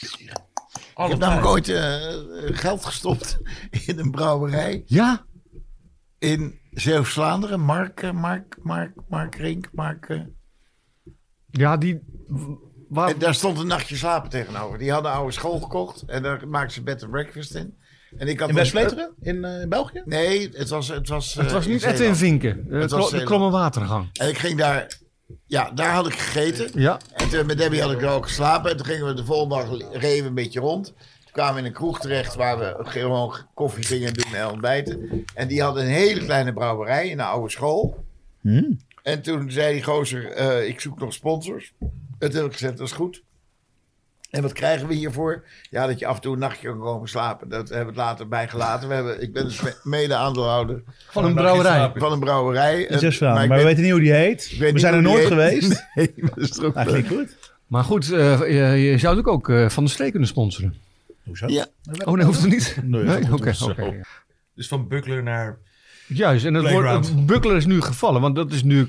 Ik heb namelijk ooit eh, geld gestopt in een brouwerij Ja? in Zeeuws-Vlaanderen. Mark, eh, Mark, Mark, Mark Rink, Mark... eh. Ja, die... Waar, En daar stond een nachtje slapen tegenover. Die hadden oude school gekocht en daar maakten ze bed and breakfast in. En ik had In West-Vleteren? In België? Nee, het was... Het was, het was in niet Zeeland. Edwin Vinken. Het was de. Kromme Watergang. En ik ging daar... Ja, daar had ik gegeten. Ja. En toen met Debbie had ik er ook geslapen. En toen gingen we de volgende dag een beetje rond. Toen kwamen we in een kroeg terecht waar we gewoon koffie gingen doen en ontbijten. En die hadden een hele kleine brouwerij in een oude school. En toen zei die gozer, eh, ik zoek nog sponsors. En toen heb ik gezegd, dat is goed. En wat krijgen we hiervoor? Ja, dat je af en toe een nachtje kan komen slapen. Dat hebben we het later bijgelaten. We hebben, ik ben dus me- mede-aandeelhouder Van een brouwerij. van een brouwerij. Maar Maar we weet- weten niet hoe die heet. We zijn er nooit geweest. Nee, dat is toch Nou, goed. Maar goed, eh, je, je zou natuurlijk ook eh, Van de Streek kunnen sponsoren. Hoezo? Ja. Oh, nee, hoeft het niet? Nee, Oké. Dus van Buckler naar... Juist, en het, woord, het bukkelen is nu gevallen. Want dat is nu...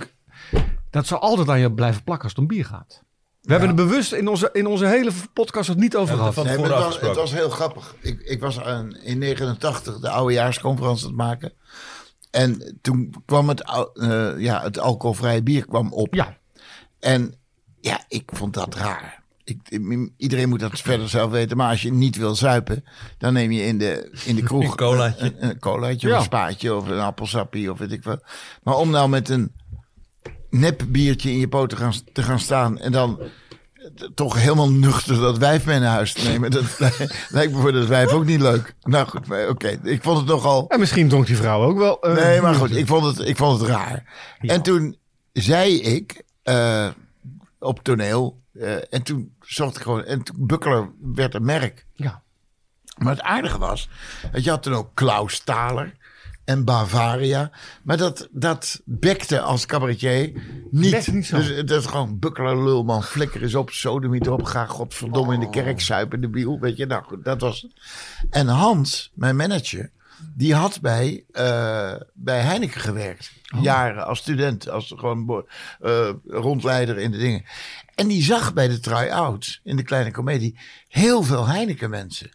Dat zal altijd aan je blijven plakken als het om bier gaat. We hebben er bewust in onze, in onze hele podcast het niet over gehad. Nee, het, was, het was heel grappig. Ik, ik was aan, in 89 de oudejaarsconferentie aan het maken. En toen kwam het, eh, ja, het alcoholvrije bier kwam op. Ja, En ja, ik vond dat raar. Ik, iedereen moet dat verder zelf weten. Maar als je niet wil zuipen, dan neem je in de, in de kroeg Een colaatje. Een, een colaatje Ja. of een spaatje of een appelsappie of weet ik wat. Maar om nou met een nep biertje in je poot te gaan, te gaan staan en dan toch helemaal nuchter dat wijf mee naar huis te nemen. Dat lijkt me voor dat wijf ook niet leuk. Nou goed, oké. Ik vond het nogal... en misschien dronk die vrouw ook wel. eh, Nee, maar goed, ik vond het, ik vond het raar. En toen zei ik eh, op toneel, eh, en toen zocht ik gewoon, en toen Buckler werd een merk. Ja. Maar het aardige was, dat je had toen ook Klaus Thaler en Bavaria. Maar dat, dat bekte als cabaretier niet. Dus het is gewoon Buckler lulman, flikker eens op, sodomiet erop, ga godverdomme in de kerk zuipen, de biel. Weet je, nou goed, dat was het. En Hans, mijn manager, die had bij, eh, bij Heineken gewerkt. Jaren als student, als gewoon eh, rondleider in de dingen. En die zag bij de try-outs in de kleine komedie heel veel Heineken mensen.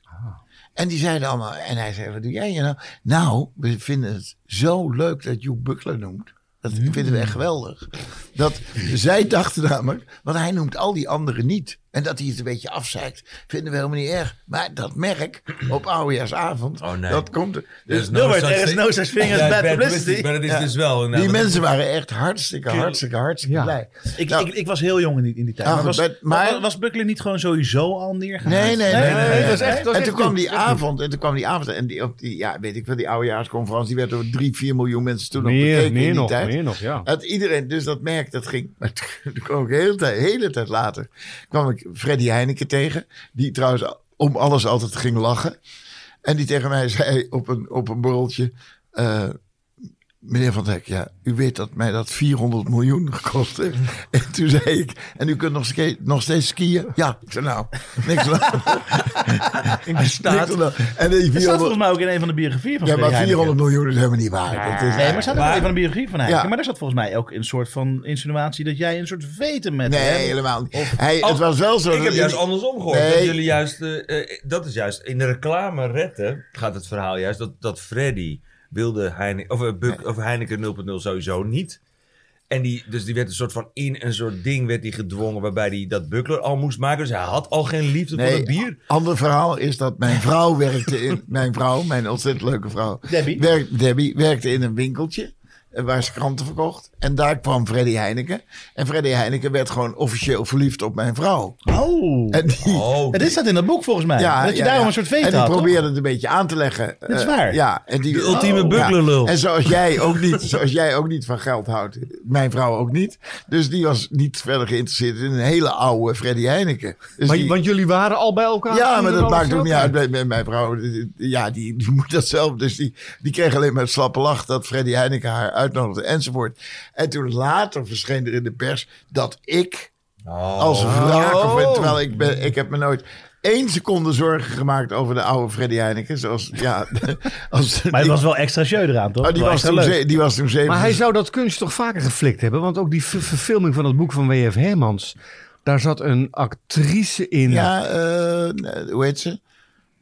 En die zeiden allemaal, en hij zei, wat doe jij hier nou? Nou, we vinden het zo leuk dat Joep Buckler noemt. Dat vinden we echt geweldig. Dat zij dachten namelijk, want hij noemt al die anderen niet. En dat hij het een beetje afzeikt, vinden we helemaal niet erg. Maar dat merk op oudejaarsavond, Oh, nee. dat komt er. There's Dus No, but there is no such thing as bad publicity. Maar dat is Ja. dus wel... nou, die mensen waren echt hartstikke, hartstikke, hartstikke Ja. blij. Ik, Nou, ik, ik was heel jong in die, in die tijd. Maar, was, maar- was, was Buckler niet gewoon sowieso al neergehaald? Nee, nee, nee. nee, nee, dat is echt- dat en toen kwam die avond, en toen kwam die avond, en die, op die, ja, weet ik wel, die oudejaarsconferentie, die werd door drie, vier miljoen mensen toen nog Meer, bekeken in meer die nog, tijd. meer nog, ja. Dat iedereen, dus dat merk, dat ging. Maar toen kwam ik de hele tijd, hele tijd later, kwam ik Freddy Heineken tegen, die trouwens om alles altijd ging lachen. En die tegen mij zei op een, op een borreltje, eh, meneer Van Dijk, ja, u weet dat mij dat 400 miljoen gekost heeft. En toen zei ik, en u kunt nog, ske- nog steeds skiën? Ja, ik zei nou, niks aan. In de staat. Niks aan. En die Dat staat 400, volgens mij ook in een van de biografieën van ja, maar Heineken. 400 miljoen is helemaal niet waar. Dat is, Nee, maar staat ook in een biografie van Heineken. Ja. Maar daar zat volgens mij ook een soort van insinuatie dat jij een soort veten met Nee, hem... helemaal niet. Hij, het was wel zo. Ik dat heb juist andersom gehoord. Nee. Dat jullie juist, eh, eh, dat is juist, in de reclame retten gaat het verhaal juist dat, dat Freddy wilde Heineken, of, eh, of Heineken 0.0 sowieso niet. En die, dus die werd een soort van in een soort ding werd hij gedwongen waarbij hij dat Buckler al moest maken. Dus hij had al geen liefde voor het bier. ander verhaal is dat mijn vrouw werkte in... Mijn vrouw, mijn ontzettend leuke vrouw... Debbie. Werk, Debbie werkte in een winkeltje waar ze kranten verkocht. En daar kwam Freddy Heineken. En Freddy Heineken werd gewoon officieel verliefd op mijn vrouw. Oh. En die... Oh, Ja, dit staat in dat boek volgens mij. dat je ja, daarom ja. een soort veten En die had, toch? probeerde het een beetje aan te leggen. Dit is Eh, waar. ja, en die, De ultieme Ja. bucklerlul. En zoals jij, ook niet, zoals jij ook niet van geld houdt. Mijn vrouw ook niet. Dus die was niet verder geïnteresseerd in een hele oude Freddy Heineken. Dus Maar, die- want jullie waren al bij elkaar. ja, maar dat maakt ook niet uit. Bij, bij mijn vrouw, ja, die, die moet dat zelf. Dus die, die kreeg alleen maar het slappe lach dat Freddy Heineken haar uitnodigde enzovoort. En toen later verscheen er in de pers dat ik Oh. als wraak, of, terwijl ik, ben, ik heb me nooit één seconde zorgen gemaakt over de oude Freddy Heineken. Zoals, ja, als, Maar het was wel extra jeu eraan, toch? oh, die, was toen ze- die was toen zeven. Maar hij zou dat kunst toch vaker geflikt hebben? Want ook die ver- verfilming van het boek van W.F. Hermans... Daar zat een actrice in. Ja, eh, hoe heet ze?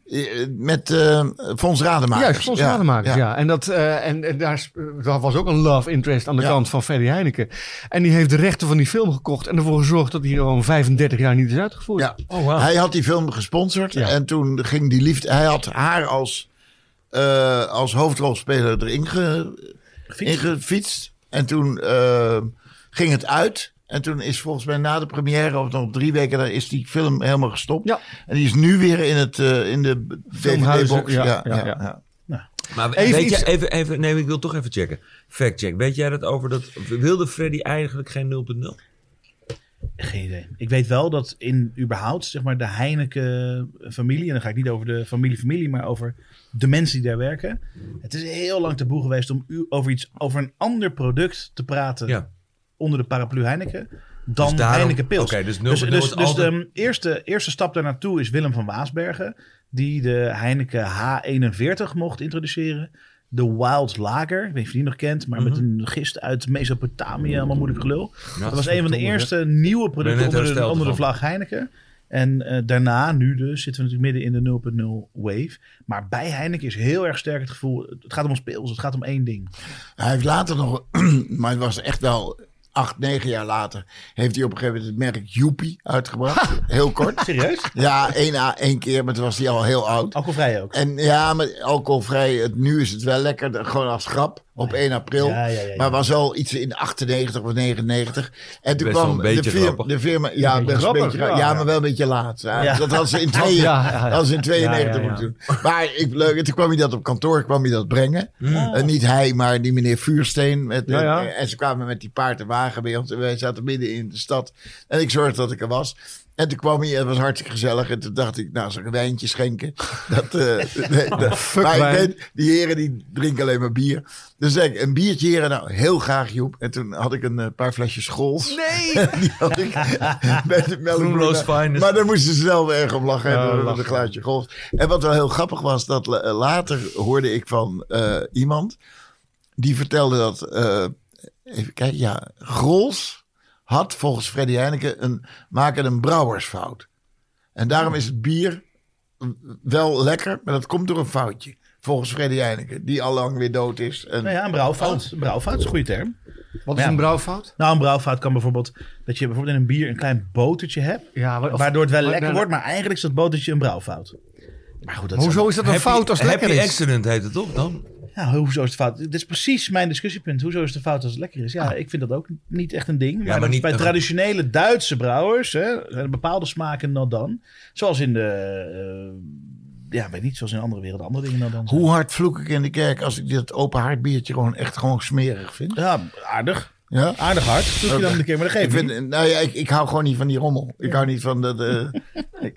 Eh, Met eh Fons Rademakers. Juist, Fons Rademakers, ja. En, dat, eh, en, en daar, was ook een love interest aan de Ja. kant van Ferdy Heineken. En die heeft de rechten van die film gekocht en ervoor gezorgd dat die gewoon 35 jaar niet is uitgevoerd. Ja. Oh, wauw. Hij had die film gesponsord Ja. en toen ging die liefde... Hij had haar als, eh, als hoofdrolspeler erin ge, ingefietst. En toen eh, ging het uit. En toen is volgens mij na de première, of nog drie weken, daar is die film helemaal gestopt. Ja. En die is nu weer in, het, eh, in de DVD-box. ja, Ja, ja, ja, ja. ja. Maar Even weet iets- jij, even, even, nee, ik wil toch even checken. Fact check. Weet jij dat over dat... Wilde Freddy eigenlijk geen 0.0? Geen idee. Ik weet wel dat in überhaupt, zeg maar, de Heineken-familie, en dan ga ik niet over de familie-familie, maar over de mensen die daar werken. Het is heel lang taboe geweest om u over iets, over een ander product te praten Ja. Onder de paraplu Heineken dan Dus daarom- Heineken Pils. Oké, dus 0.0 dus, dus, dus altijd- de eerste, eerste stap daar naartoe is Willem van Waasbergen, die de Heineken H41 mocht introduceren. De Wild Lager, ik weet niet of je die nog kent, maar met Mhm. een gist uit Mesopotamië, allemaal moeilijk gelul. Ja, dat was een van de eerste nieuwe producten onder de, onder de vlag Heineken. En eh, daarna, nu dus, zitten we natuurlijk midden in de 0.0 wave. Maar bij Heineken is heel erg sterk het gevoel, het gaat om ons pils, het gaat om één ding. Hij heeft later nog, maar het was echt wel acht, negen jaar later, heeft hij op een gegeven moment het merk Joepie uitgebracht. Heel kort. Serieus? Ja, één, a- één keer, maar toen was hij al heel oud. Alcoholvrij ook. En ja, maar alcoholvrij, het, nu is het wel lekker, gewoon als grap, op 1 april. Ja, ja, ja, ja. Maar was wel iets in 98 of 99. En toen Best kwam de, firma, grappig. de firma, ja, best een grappig, beetje ja, maar wel een beetje laat. Ja, Ja. Dat hadden ze in, twee, Ja, ja, ja. hadden ze in 92 Ja, ja, ja. moeten doen. Maar ik, leuk, en toen kwam hij dat op kantoor, kwam hij dat brengen. En niet hij, maar die meneer Vuursteen. Met, Ja, ja. En ze kwamen met die paard en wagen bij ons. En wij zaten midden in de stad. En ik zorgde dat ik er was. En toen kwam hij, het was hartstikke gezellig. En toen dacht ik, nou, zal ik een wijntje schenken? Dat, eh, nee, dat- fuck maar ik wijn. weet, die heren die drinken alleen maar bier. Dus zei ik, een biertje heren, nou, heel graag Joep. En toen had ik een eh, paar flesjes Schols. Nee! Die had ik de. Maar daar moesten ze zelf erg om lachen. Ja, lachen. een glaasje Grols. En wat wel heel grappig was, dat la- later hoorde ik van eh, iemand. Die vertelde dat, eh, even kijken, ja, Grols had volgens Freddy Heineken een, maken een brouwersfout. En daarom is het bier wel lekker, maar dat komt door een foutje. Volgens Freddy Heineken, die al lang weer dood is. En, Nou ja, een brouwfout. Een brouwfout is een goede term. Wat is Ja. een brouwfout? Nou, een brouwfout kan bijvoorbeeld dat je bijvoorbeeld in een bier een klein botertje hebt. Ja, waardoor het wel lekker wordt, maar eigenlijk is dat botertje een brouwfout. Maar goed, dat maar Hoezo is dat een Happy- fout als het Happy lekker is? accident heet het toch dan? Ja, hoezo is het fout? Dit is precies mijn discussiepunt. Hoezo is het fout als het lekker is? Ja, ik vind dat ook niet echt een ding. Maar, maar niet- bij traditionele Duitse brouwers hè, zijn er bepaalde smaken dan dan. Zoals in de... eh, ja, weet niet, zoals in andere werelden andere dingen dan. Hoe hard vloek ik in de kerk als ik dit open haard biertje gewoon echt gewoon smerig vind? Ja, aardig. Ja? Aardig hard. Doe je dan een keer, maar dat Ik, vind, nou ja, ik, ik hou gewoon niet van die rommel. Ik hou niet van dat. ik-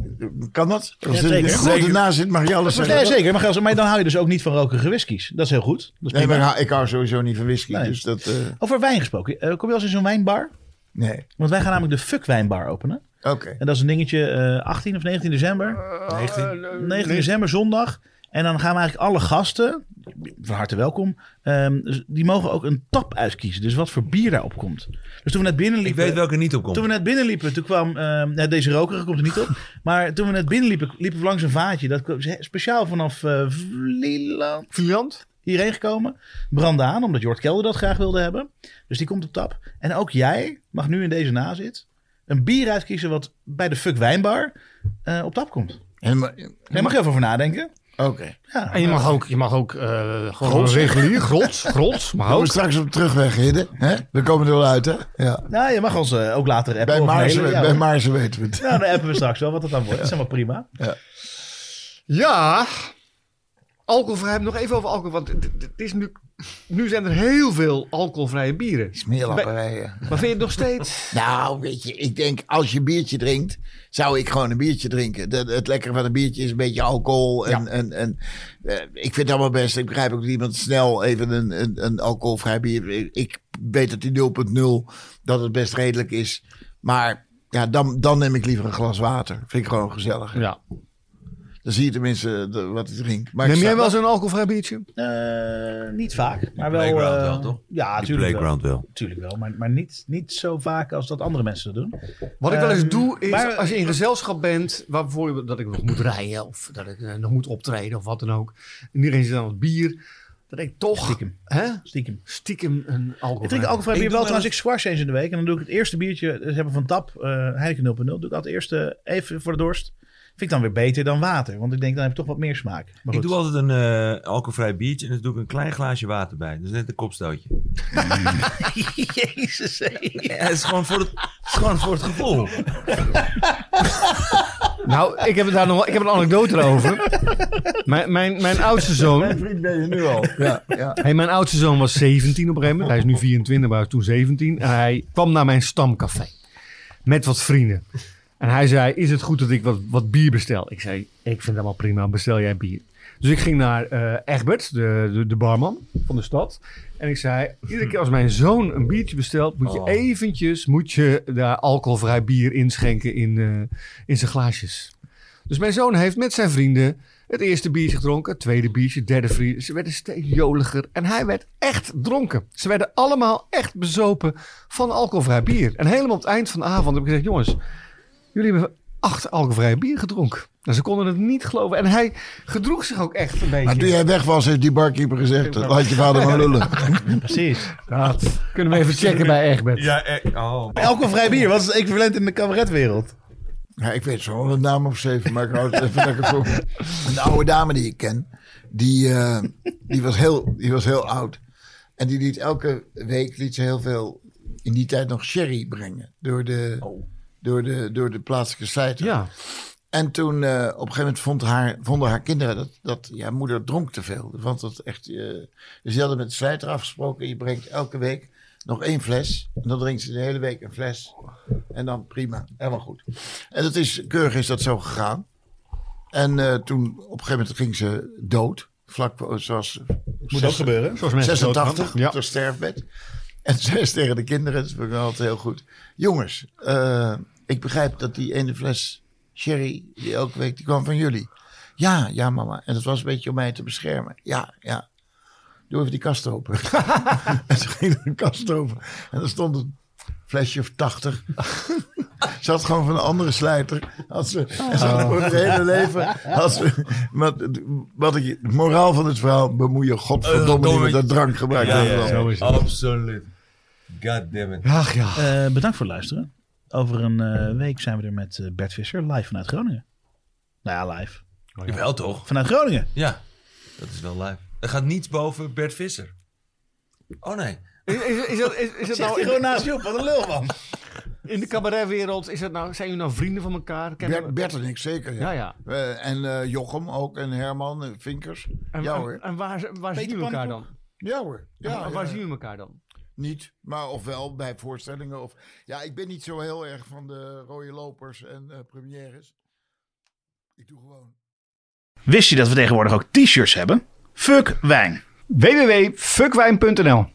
kan dat? Als er grote naast zit, mag je alles zeggen. Nee, zeker. Maar, als- maar dan hou je dus ook niet van rokerige whiskies. Dat is heel goed. Dat is Nee, maar ik hou- ik hou sowieso niet van whisky. Nee. Dus dat. eh, Over wijn gesproken. Eh, kom je wel eens in zo'n wijnbar? nee. Want wij gaan namelijk de Fuck Wijnbar openen. Oké. En dat is een dingetje eh 18 of 19 december. 19 december, zondag. En dan gaan we eigenlijk alle gasten, van harte welkom, ehm, dus die mogen ook een tap uitkiezen. Dus wat voor bier daarop komt. Dus toen we net Ik binnenliepen... weet welke niet opkomt. Toen we net binnenliepen, toen kwam... ehm, nou, deze rokerige komt er niet op. Maar toen we net binnenliepen, liepen we langs een vaatje. Dat kwam speciaal vanaf eh Vlieland hierheen gekomen. Brand aan, omdat Jort Kelder dat graag wilde hebben. Dus die komt op tap. En ook jij mag nu in deze nazit een bier uitkiezen wat bij de Fuck Wijnbar eh, op tap komt. En Daar mag je even over nadenken. Oké. Ja, En je mag ook, je mag ook eh, gewoon Grols. een regulier, grots, grots, maar Gaan we ook. straks op terugweg, Hidden. Hè? We komen er wel uit, hè? Ja. Nou, je mag ons eh, ook later appen. Bij Maarsen. Ja, bij weten we het. Nou, dan appen we straks wel wat dat dan wordt. Dat is helemaal prima. Ja, alcoholvrij. Nog even over alcohol, want het is nu, nu zijn er heel veel alcoholvrije bieren. Smeerlapperijen. Maar vind je het nog steeds? Nou, weet je, ik denk als je een biertje drinkt, zou ik gewoon een biertje drinken. De, het lekkere van een biertje is een beetje alcohol. En, Ja. en, en eh, ik vind het allemaal best. Ik begrijp ook dat iemand snel even een, een, een alcoholvrij bier. Ik weet dat die 0.0 dat het best redelijk is. Maar ja, dan, dan neem ik liever een glas water. Vind ik gewoon gezellig. Ja. Dan zie je tenminste de- wat hij drinkt. Maar Neem jij wel zo'n alcoholvrij biertje? Eh, niet vaak, maar wel... Playground eh, wel, toch? Ja, Die natuurlijk wel. playground wel. Tuurlijk wel, maar, maar niet, niet zo vaak als dat andere mensen dat doen. Wat ik wel eens Ehm, doe, is maar- als je in gezelschap bent, waarvoor dat ik nog moet rijden of dat ik eh, nog moet optreden of wat dan ook. En iedereen zit aan het bier. Dat ik toch Stiekem. Hè, Stiekem. stiekem een alcohol. Ik drink alcoholvrij bier wel trouwens. Ik squash eens in de week. En dan doe ik het eerste biertje. Ze hebben van Tap, eh Heineken 0.0. Doe ik altijd eerst eh, even voor de dorst. Vind ik dan weer beter dan water. Want ik denk dan heb ik toch wat meer smaak. Maar Ik goed. doe altijd een eh, alcoholvrij biertje en dan doe ik een klein glaasje water bij. Dat is net een kopstootje. Jezus. hé. Ja, het is gewoon voor het, het, is gewoon voor het gevoel. Nou, ik heb, daar nog, wel- ik heb een anekdote erover. Mijn, mijn, mijn oudste zoon, vriend ben je nu al. Ja, ja. hey, mijn oudste zoon was 17 op een gegeven moment. Hij is nu 24, maar hij was toen 17. En hij kwam naar mijn stamcafé met wat vrienden. En hij zei, is het goed dat ik wat, wat bier bestel? Ik zei, ik vind het allemaal prima, bestel jij bier. Dus ik ging naar eh Egbert, de, de, de barman van de stad. En ik zei, iedere keer als mijn zoon een biertje bestelt, moet je Oh. eventjes moet je daar alcoholvrij bier inschenken in, eh, in zijn glaasjes. Dus mijn zoon heeft met zijn vrienden het eerste biertje gedronken, het tweede biertje, het derde biertje. Ze werden steeds joliger en hij werd echt dronken. Ze werden allemaal echt bezopen van alcoholvrij bier. En helemaal op het eind van de avond heb ik gezegd, jongens, jullie hebben acht alcoholvrije bier gedronken. Nou, ze konden het niet geloven. En hij gedroeg zich ook echt een beetje. Maar toen jij weg was, heeft die barkeeper gezegd, laat je vader maar lullen. Precies. Dat kunnen we even checken bij Egbert. Ja, eh, oh. Alcoholvrij bier. Wat is het equivalent in de cabaretwereld? Ja, ik weet zo een naam of zeven, maar ik hou het even lekker voor. Een oude dame die ik ken, die, eh, die, was heel, die was heel oud. En die liet elke week liet ze heel veel, in die tijd nog sherry brengen. Door de, door de, door de plaatselijke slijter. Ja. En toen eh, op een gegeven moment vond haar, vonden haar kinderen dat, dat ja, moeder dronk te veel. Want dat echt, eh, dus die hadden met de slijter afgesproken. Je brengt elke week nog één fles. En dan drinkt ze de hele week een fles. En dan prima, helemaal goed. En dat is, keurig is dat zo gegaan. En eh, toen op een gegeven moment ging ze dood. Vlak zoals Moet ook gebeuren. Zoals mensen 86, doodgaan. Ja. sterfbed. En ze is tegen de kinderen, dat vind ik altijd heel goed. Jongens, eh, ik begrijp dat die ene fles sherry, die elke week, die kwam van jullie. Ja, ja mama. En dat was een beetje om mij te beschermen. Ja, ja. Doe even die kast open. en ze ging de kast open. En er stond een flesje of 80. ze had gewoon van een andere slijter. Had ze, en ze had voor het hele leven. Had ze, wat, wat ik, het moraal van het verhaal. Bemoei je godverdomme niet met dat drankgebruik. Ja, ja, ja, Zo is het. absoluut. God damn it. Ach ja. Eh, bedankt voor het luisteren. Over een eh, week zijn we er met eh, Bert Visser live vanuit Groningen. Nou ja, live. Jawel toch? Vanuit Groningen. Ja, dat is wel live. Er gaat niets boven Bert Visser. Oh nee. Is, is, is, dat, is, is hij nou gewoon in, naast je op. Wat een lul, man. in de cabaretwereld, is het nou, zijn jullie nou vrienden van elkaar? Kennen Bert, Bert en ik zeker. Ja. Ja, ja. Eh, en eh, Jochem ook. En Herman en Vinkers. En, ja hoor. en waar, waar zien jullie elkaar dan? Ja hoor. Ja, Ja, waar ja. zien jullie elkaar dan? Niet, maar ofwel bij voorstellingen. Of, ja, ik ben niet zo heel erg van de rode lopers en eh premières. Ik doe gewoon. Wist je dat we tegenwoordig ook t-shirts hebben? Fuck wijn. www.fuckwijn.nl